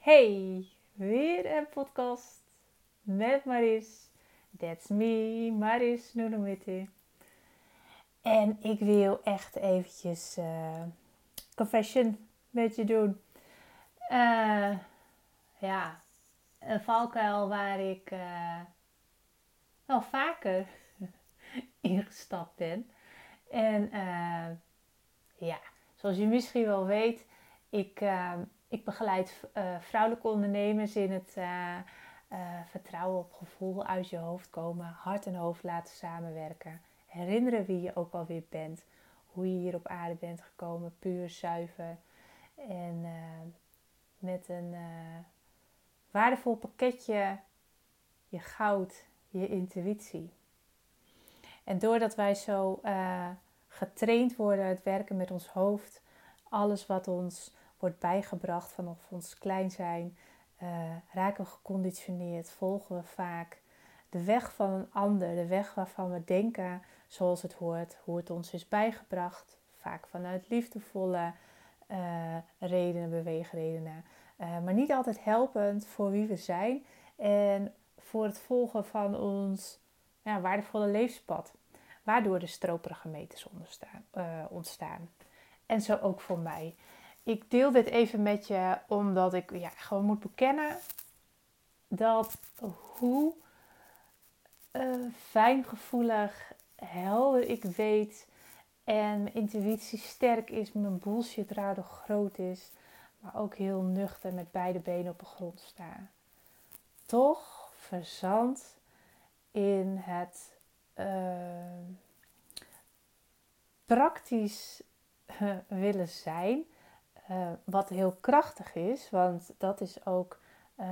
Hey, weer een podcast met Maris. That's me, Maris Noenomite. En ik wil echt eventjes uh, confession met je doen. Uh, ja, een valkuil waar ik uh, wel vaker ingestapt ben. En ja, zoals je misschien wel weet, ik ik begeleid uh, vrouwelijke ondernemers in het uh, uh, vertrouwen op gevoel uit je hoofd komen, hart en hoofd laten samenwerken. Herinneren wie je ook alweer bent, hoe je hier op aarde bent gekomen, puur, zuiver. En met een waardevol pakketje je goud, je intuïtie. En doordat wij zo getraind worden het werken met ons hoofd, alles wat ons wordt bijgebracht vanaf ons klein zijn. Uh, raken we geconditioneerd, volgen we vaak de weg van een ander, de weg waarvan we denken zoals het hoort, hoe het ons is bijgebracht, vaak vanuit liefdevolle uh, redenen, beweegredenen, uh, maar niet altijd helpend voor wie we zijn en voor het volgen van ons ja, waardevolle levenspad, waardoor de stroperige meters ontstaan. En zo ook voor mij ik deel dit even met je omdat ik ja, gewoon moet bekennen dat hoe uh, fijngevoelig, helder ik weet en mijn intuïtie sterk is, mijn bullshit radar groot is, maar ook heel nuchter met beide benen op de grond staan. Toch verzand in het uh, praktisch willen zijn uh, wat heel krachtig is, want dat is ook uh,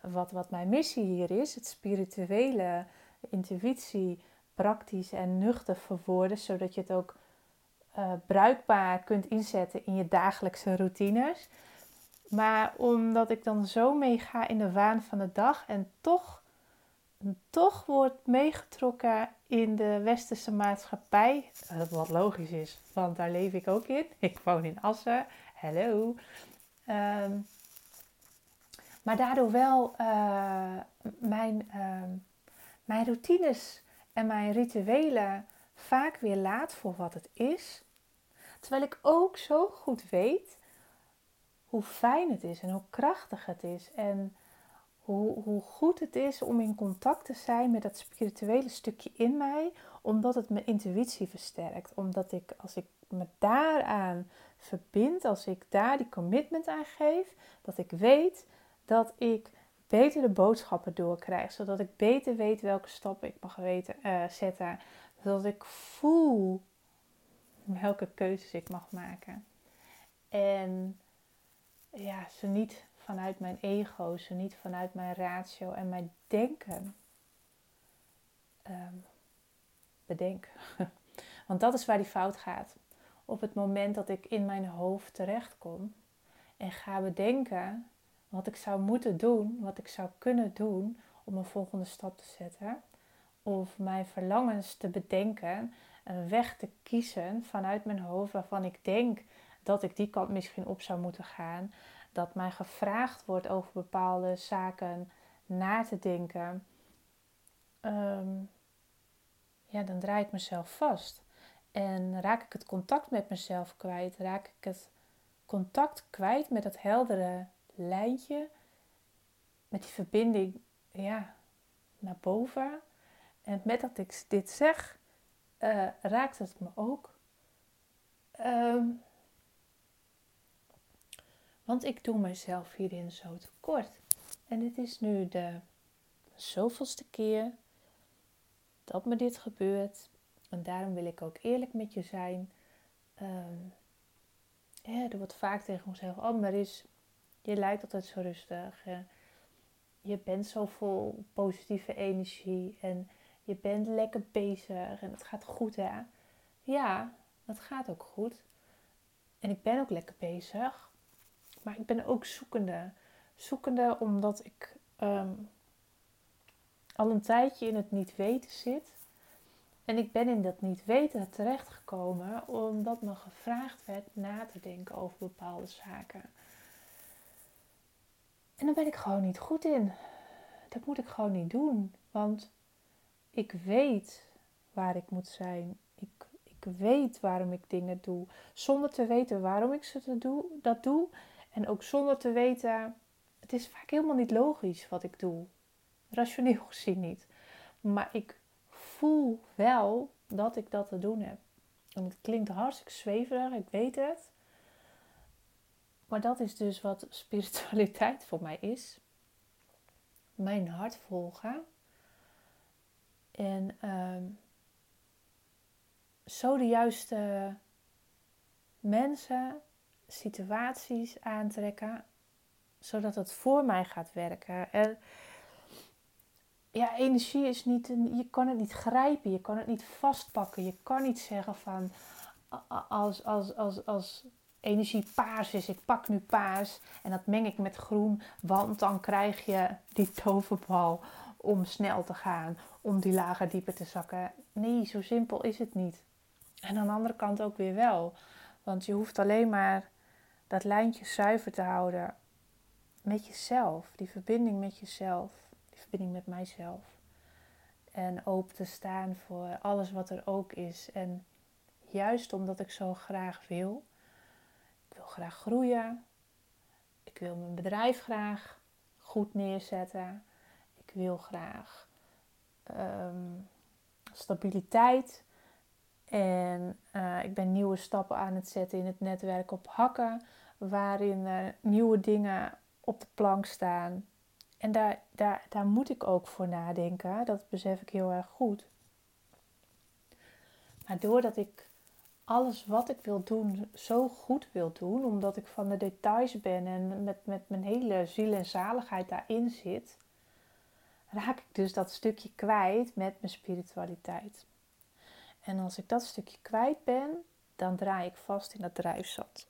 wat, wat mijn missie hier is: het spirituele, intuïtie, praktisch en nuchter verwoorden, zodat je het ook uh, bruikbaar kunt inzetten in je dagelijkse routines. Maar omdat ik dan zo meega in de waan van de dag en toch, toch wordt meegetrokken in de westerse maatschappij, wat logisch is, want daar leef ik ook in. Ik woon in Assen Hallo. Ehm, maar daardoor wel uh, mijn, uh, mijn routines en mijn rituelen vaak weer laat voor wat het is. Terwijl ik ook zo goed weet hoe fijn het is en hoe krachtig het is. En hoe, hoe goed het is om in contact te zijn met dat spirituele stukje in mij. Omdat het mijn intuïtie versterkt. Omdat ik als ik me daaraan verbind, als ik daar die commitment aan geef, dat ik weet dat ik beter de boodschappen doorkrijg, zodat ik beter weet welke stappen ik mag weten, uh, zetten, zodat ik voel welke keuzes ik mag maken. En ja, ze niet vanuit mijn ego, ze niet vanuit mijn ratio en mijn denken um, bedenk. Want dat is waar die fout gaat op het moment dat ik in mijn hoofd terechtkom en ga bedenken wat ik zou moeten doen, wat ik zou kunnen doen om een volgende stap te zetten. Of mijn verlangens te bedenken, een weg te kiezen vanuit mijn hoofd waarvan ik denk dat ik die kant misschien op zou moeten gaan. Dat mij gevraagd wordt over bepaalde zaken na te denken. Ehm, ja, dan draai ik mezelf vast. En raak ik het contact met mezelf kwijt? Raak ik het contact kwijt met dat heldere lijntje? Met die verbinding ja, naar boven? En met dat ik dit zeg, uh, raakt het me ook. Um, want ik doe mezelf hierin zo tekort. En het is nu de zoveelste keer dat me dit gebeurt. En daarom wil ik ook eerlijk met je zijn. Um, er wordt vaak tegen ons gezegd: Oh, Maris, je lijkt altijd zo rustig. je bent zo vol positieve energie. En je bent lekker bezig. En het gaat goed, hè? Ja, het gaat ook goed. En ik ben ook lekker bezig. Maar ik ben ook zoekende. Zoekende omdat ik um, al een tijdje in het niet weten zit. En ik ben in dat niet weten terechtgekomen omdat me gevraagd werd na te denken over bepaalde zaken. daar ben ik gewoon niet goed in. Dat moet ik gewoon niet doen. Want ik weet waar ik moet zijn. Ik, ik weet waarom ik dingen doe. Zonder te weten waarom ik ze doe, dat doe. En ook zonder te weten. Het is vaak helemaal niet logisch wat ik doe. Rationeel gezien niet. Maar ik voel wel dat ik dat te doen heb. Het klinkt hartstikke zweverig, ik weet het. Maar dat is dus wat spiritualiteit voor mij is. Mijn hart volgen. En ehm, zo de juiste mensen, situaties aantrekken, zodat het voor mij gaat werken. En ja, energie is niet, je kan het niet grijpen, je kan het niet vastpakken. Je kan niet zeggen van, als, als, als, als energie paars is, ik pak nu paars en dat meng ik met groen, want dan krijg je die toverbal om snel te gaan, om die lager dieper te zakken. Nee, zo simpel is het niet. En aan de andere kant ook weer wel. Want je hoeft alleen maar dat lijntje zuiver te houden met jezelf, die verbinding met jezelf verbinding met mijzelf. En open te staan voor alles wat er ook is. En juist omdat ik zo graag wil. Ik wil graag groeien. Ik wil mijn bedrijf graag goed neerzetten. Ik wil graag ehm, stabiliteit. En uh, ik ben nieuwe stappen aan het zetten in het netwerk op hakken. Waarin er nieuwe dingen op de plank staan. En daar, daar, daar moet ik ook voor nadenken. Dat besef ik heel erg goed. Maar doordat ik alles wat ik wil doen zo goed wil doen, omdat ik van de details ben en met, met mijn hele ziel en zaligheid daarin zit, raak ik dus dat stukje kwijt met mijn spiritualiteit. En als ik dat stukje kwijt ben, dan draai ik vast in dat drijfzat.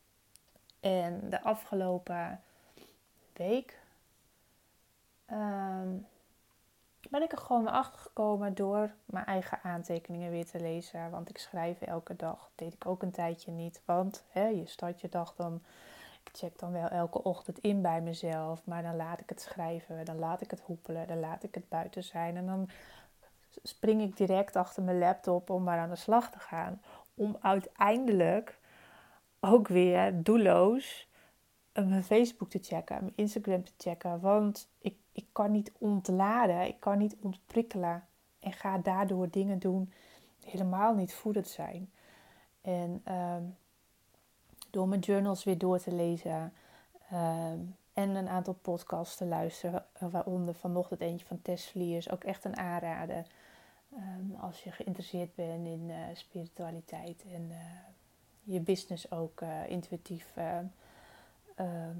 En de afgelopen week um, ben ik er gewoon achter gekomen door mijn eigen aantekeningen weer te lezen. Want ik schrijf elke dag. Dat deed ik ook een tijdje niet. Want hè, je start je dag dan. Ik check dan wel elke ochtend in bij mezelf. Maar dan laat ik het schrijven. Dan laat ik het hoepelen. Dan laat ik het buiten zijn. En dan spring ik direct achter mijn laptop om maar aan de slag te gaan. Om uiteindelijk ook weer doelloos mijn Facebook te checken, mijn Instagram te checken. Want ik, ik kan niet ontladen, ik kan niet ontprikkelen. En ga daardoor dingen doen die helemaal niet voedend zijn. En ehm, door mijn journals weer door te lezen. Ehm, en een aantal podcasts te luisteren. Waaronder vanochtend eentje van Tess Vliers. Ook echt een aanrader. Um, als je geïnteresseerd bent in uh, spiritualiteit. En uh, je business ook uh, intuïtief Ehm,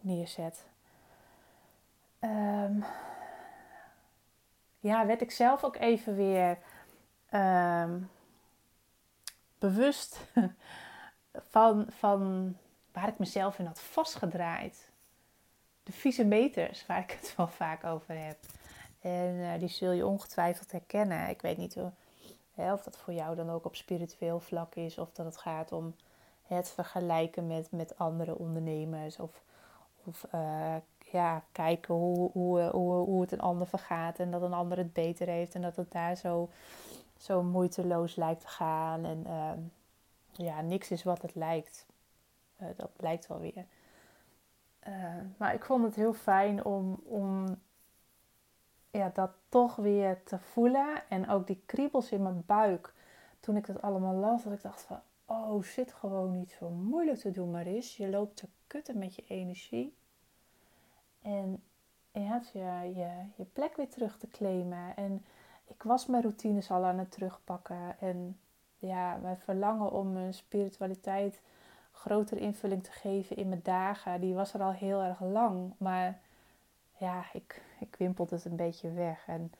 neerzet. Um, ja, werd ik zelf ook even weer ehm, bewust van, van waar ik mezelf in had vastgedraaid. De vieze meters, waar ik het wel vaak over heb. En eh, die zul je ongetwijfeld herkennen. Ik weet niet hoe, hè, of dat voor jou dan ook op spiritueel vlak is, of dat het gaat om het vergelijken met, met andere ondernemers. Of, of uh, ja, kijken hoe, hoe, hoe, hoe het een ander vergaat. En dat een ander het beter heeft. En dat het daar zo, zo moeiteloos lijkt te gaan. En uh, ja, niks is wat het lijkt. Uh, dat blijkt wel weer. Uh, maar ik vond het heel fijn om, om ja, dat toch weer te voelen. En ook die kriebels in mijn buik. Toen ik dat allemaal las, dat ik dacht van oh, zit gewoon niet zo moeilijk te doen, Maris. Je loopt te kutten met je energie. En hebt je, je, plek weer terug te claimen. En ik was mijn routines al aan het terugpakken. En ja, mijn verlangen om mijn spiritualiteit grotere invulling te geven in mijn dagen, die was er al heel erg lang. Maar ja, ik, ik wimpelde het een beetje weg. En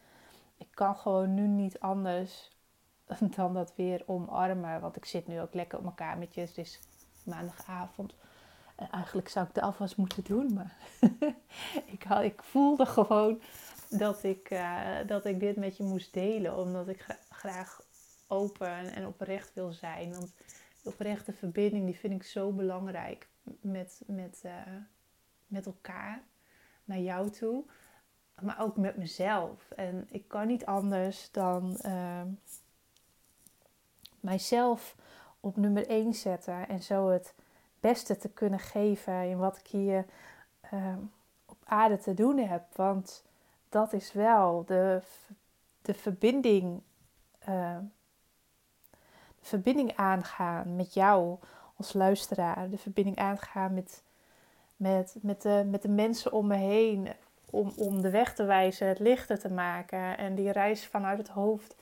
ik kan gewoon nu niet anders dan dat weer omarmen. Want ik zit nu ook lekker op mijn kamertje. Het is maandagavond. En eigenlijk zou ik de afwas moeten doen. Maar ik, ik voelde gewoon dat ik, uh, dat ik dit met je moest delen. Omdat ik graag open en oprecht wil zijn. Want de oprechte verbinding die vind ik zo belangrijk met, met, uh, met elkaar. naar jou toe, maar ook met mezelf. En ik kan niet anders dan uh, mijzelf op nummer 1 zetten en zo het beste te kunnen geven in wat ik hier uh, op aarde te doen heb. Want dat is wel de, de verbinding. Uh, de verbinding aangaan met jou als luisteraar. De verbinding aangaan met, met, met, de, met de mensen om me heen. Om, om de weg te wijzen, het lichter te maken. En die reis vanuit het hoofd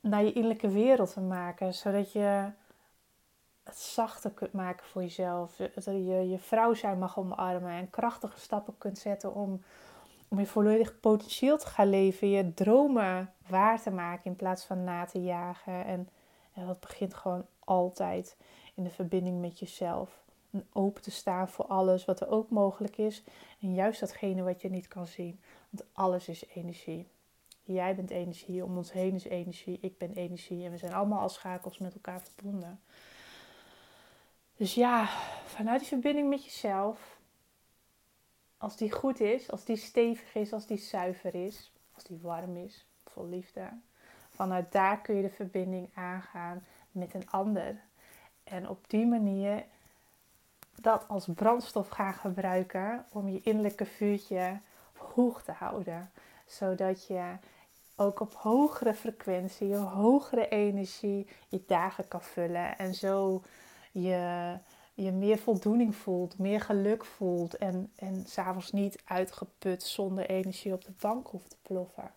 naar je innerlijke wereld te maken. Zodat je het zachter kunt maken voor jezelf. Dat je je vrouw zijn mag omarmen. En krachtige stappen kunt zetten om, om je volledig potentieel te gaan leven. Je dromen waar te maken in plaats van na te jagen. En, en dat begint gewoon altijd in de verbinding met jezelf. En open te staan voor alles wat er ook mogelijk is. En juist datgene wat je niet kan zien. Want alles is energie. Jij bent energie, om ons heen is energie, ik ben energie. En we zijn allemaal als schakels met elkaar verbonden. Dus ja, vanuit die verbinding met jezelf, als die goed is, als die stevig is, als die zuiver is, als die warm is, vol liefde, vanuit daar kun je de verbinding aangaan met een ander. En op die manier dat als brandstof gaan gebruiken om je innerlijke vuurtje hoog te houden. Zodat je ook op hogere frequentie, je hogere energie je dagen kan vullen. En zo je, je meer voldoening voelt, meer geluk voelt. En, en s'avonds niet uitgeput zonder energie op de bank hoeft te ploffen.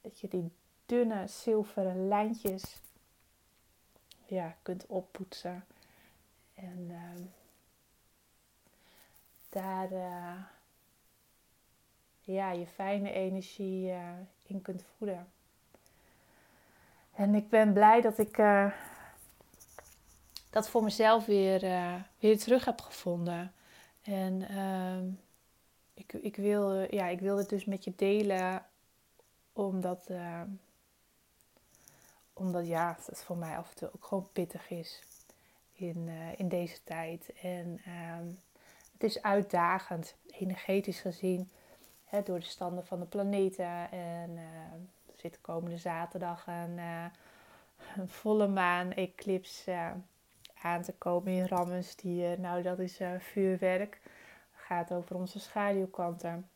Dat je die dunne zilveren lijntjes ja, kunt oppoetsen. En uh, daar uh, ja, je fijne energie uh, in kunt voeden. En ik ben blij dat ik dat voor mezelf weer, weer terug heb gevonden. En ehm, ik, ik, wil, ja, ik wil het dus met je delen, omdat omdat ja, het voor mij af en toe ook gewoon pittig is in, uh, in deze tijd. En uh, het is uitdagend, energetisch gezien, hè, door de standen van de planeten. En uh, er zit komende zaterdag een, eh, een volle maan eclipse aan te komen in Rammenstier. Nou, dat is vuurwerk. Het gaat over onze schaduwkanten.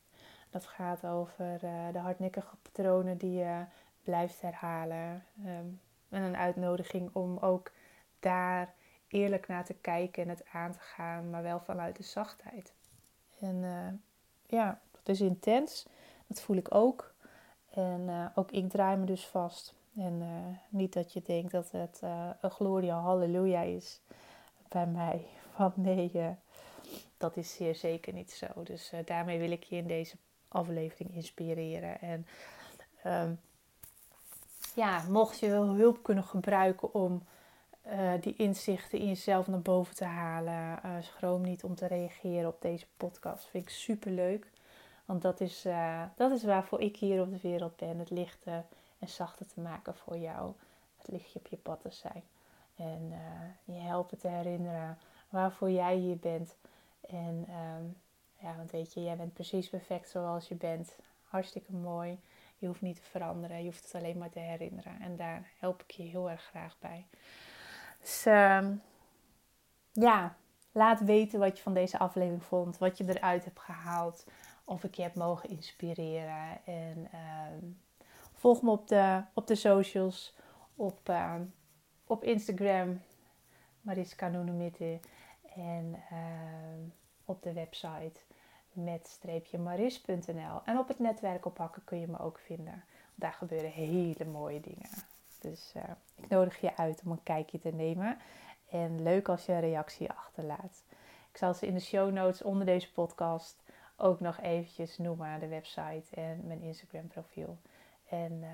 Dat gaat over de hardnekkige patronen die je blijft herhalen. Um, en een uitnodiging om ook daar eerlijk naar te kijken en het aan te gaan, maar wel vanuit de zachtheid. En ja, dat is intens. Dat voel ik ook. En ook ik draai me dus vast. En uh, niet dat je denkt dat het een gloria halleluja is bij mij. Want nee, dat is zeer zeker niet zo. Dus daarmee wil ik je in deze aflevering inspireren. En um, ja, mocht je wel hulp kunnen gebruiken om uh, die inzichten in jezelf naar boven te halen, uh, schroom niet om te reageren op deze podcast. Vind ik super leuk. Want dat is, uh, dat is waarvoor ik hier op de wereld ben. Het lichter en zachter te maken voor jou. Het lichtje op je pad te zijn. En je helpen te herinneren waarvoor jij hier bent. En um, ja, want weet je, jij bent precies perfect zoals je bent. Hartstikke mooi. Je hoeft niet te veranderen, je hoeft het alleen maar te herinneren. En daar help ik je heel erg graag bij. Dus um, ja, laat weten wat je van deze aflevering vond, wat je eruit hebt gehaald, of ik je heb mogen inspireren. En um, volg me op de, op de socials, op, um, op Instagram, Mariska Noenemite, en op de website met-maris.nl. En op het netwerk oppakken kun je me ook vinden. Daar gebeuren hele mooie dingen. Dus uh, ik nodig je uit om een kijkje te nemen. En leuk als je een reactie achterlaat. Ik zal ze in de show notes onder deze podcast ook nog eventjes noemen. De website en mijn Instagram profiel. En uh,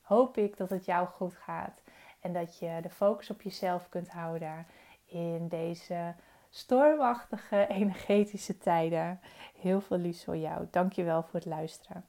hoop ik dat het jou goed gaat. En dat je de focus op jezelf kunt houden in deze stormachtige energetische tijden. Heel veel liefs voor jou. Dankjewel voor het luisteren.